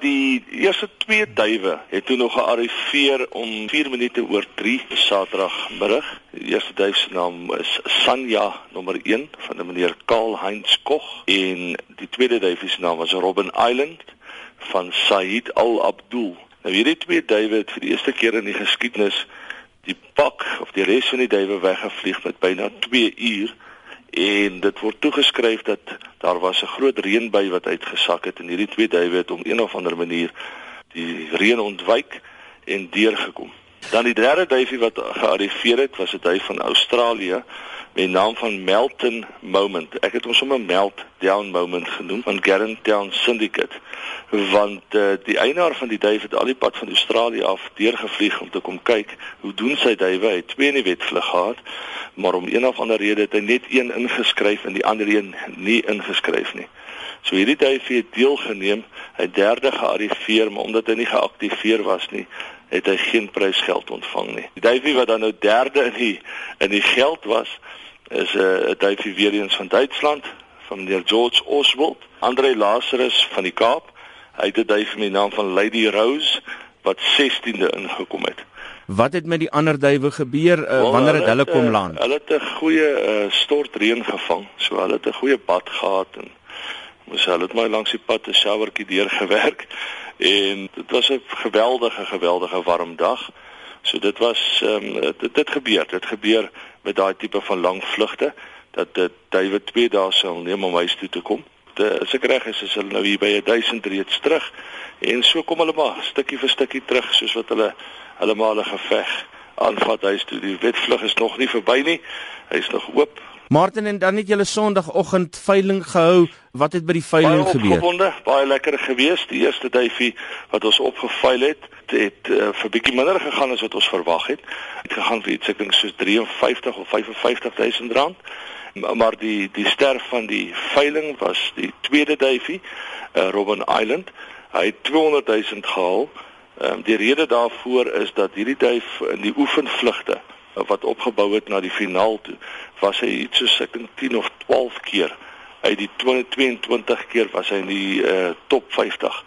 Die eerste twee duwe het toe nog gearriveer om 4 minute oor 3 Saterdagmiddag. Die eerste duif se naam is Sanja nommer 1 van 'n meneer Karl Heinz Koch en die tweede duif se naam was Robin Island van Said Al Abdul. Nou hierdie twee duwe het vir die eerste keer in die geskiedenis die pak of die res van die duwe weggevlieg met byna 2 uur en dit word toegeskryf dat daar was 'n groot reënbuy wat uitgesak het en hierdie twee duwe het om een of ander manier die reën ontwyk en deurgekom. Dan die derde duifie wat gearriveer het, was 'n duif van Australië met die naam van Melton Moment. Ek het hom sommer Melt Down Moment genoem van Garden Town Syndicate want uh, die eienaar van die duif het al die pad van Australië af deurgevlieg om te kom kyk hoe doen sy duwe. Hy het twee in die wetvlug gehad maar om een of ander rede het hy net een ingeskryf en die ander een nie ingeskryf nie. So hierdie duifie het deelgeneem, hy derde gearriveer, maar omdat hy nie geaktiveer was nie, het hy geen prysgeld ontvang nie. Die duifie wat dan nou derde in die in die geld was, is 'n uh, duifie weer eens van Duitsland, van meneer George Oswald, Andre Lazarus van die Kaap. Hy het 'n duif met die naam van Lady Rose wat 16de ingekom het. Wat het met die ander duwe gebeur uh, wanneer het hulle kom land? Hulle het 'n goeie uh, stortreën gevang. So hulle het 'n goeie pad gehad en moes hulle het my langs die pad 'n showertjie deurgewerk en dit was 'n geweldige geweldige warm dag. So dit was um, dit dit gebeur. Dit gebeur met daai tipe van lang vlugte dat dit duwe 2 dae sal neem om huis toe te kom. As ek reg is, is hulle nou hier by 1000 reeds terug en so kom hulle maar stukkie vir stukkie terug soos wat hulle hulle maar 'n geveg aanvat huis toe. Die wetvlug is nog nie verby nie. Hy is nog oop. Martin en dan het julle Sondagoggend veiling gehou. Wat het by die veiling baie gebeur? Opgewonde, baie lekker geweest. Die eerste duifie wat ons opgeveil het, het, uh, vir bietjie minder gegaan as wat ons verwag het. Het gegaan vir iets ek dink soos 53 of 55000 rand. Maar die die ster van die veiling was die tweede duifie, uh, Robben Island. Hy het 200 000 gehaal. Ehm um, die rede daarvoor is dat hierdie duif in die oefenvlugte wat opgebou het na die finaal toe, was hy iets soos ek dink 10 of 12 keer. Uit die 22 keer was hy in die uh, top 50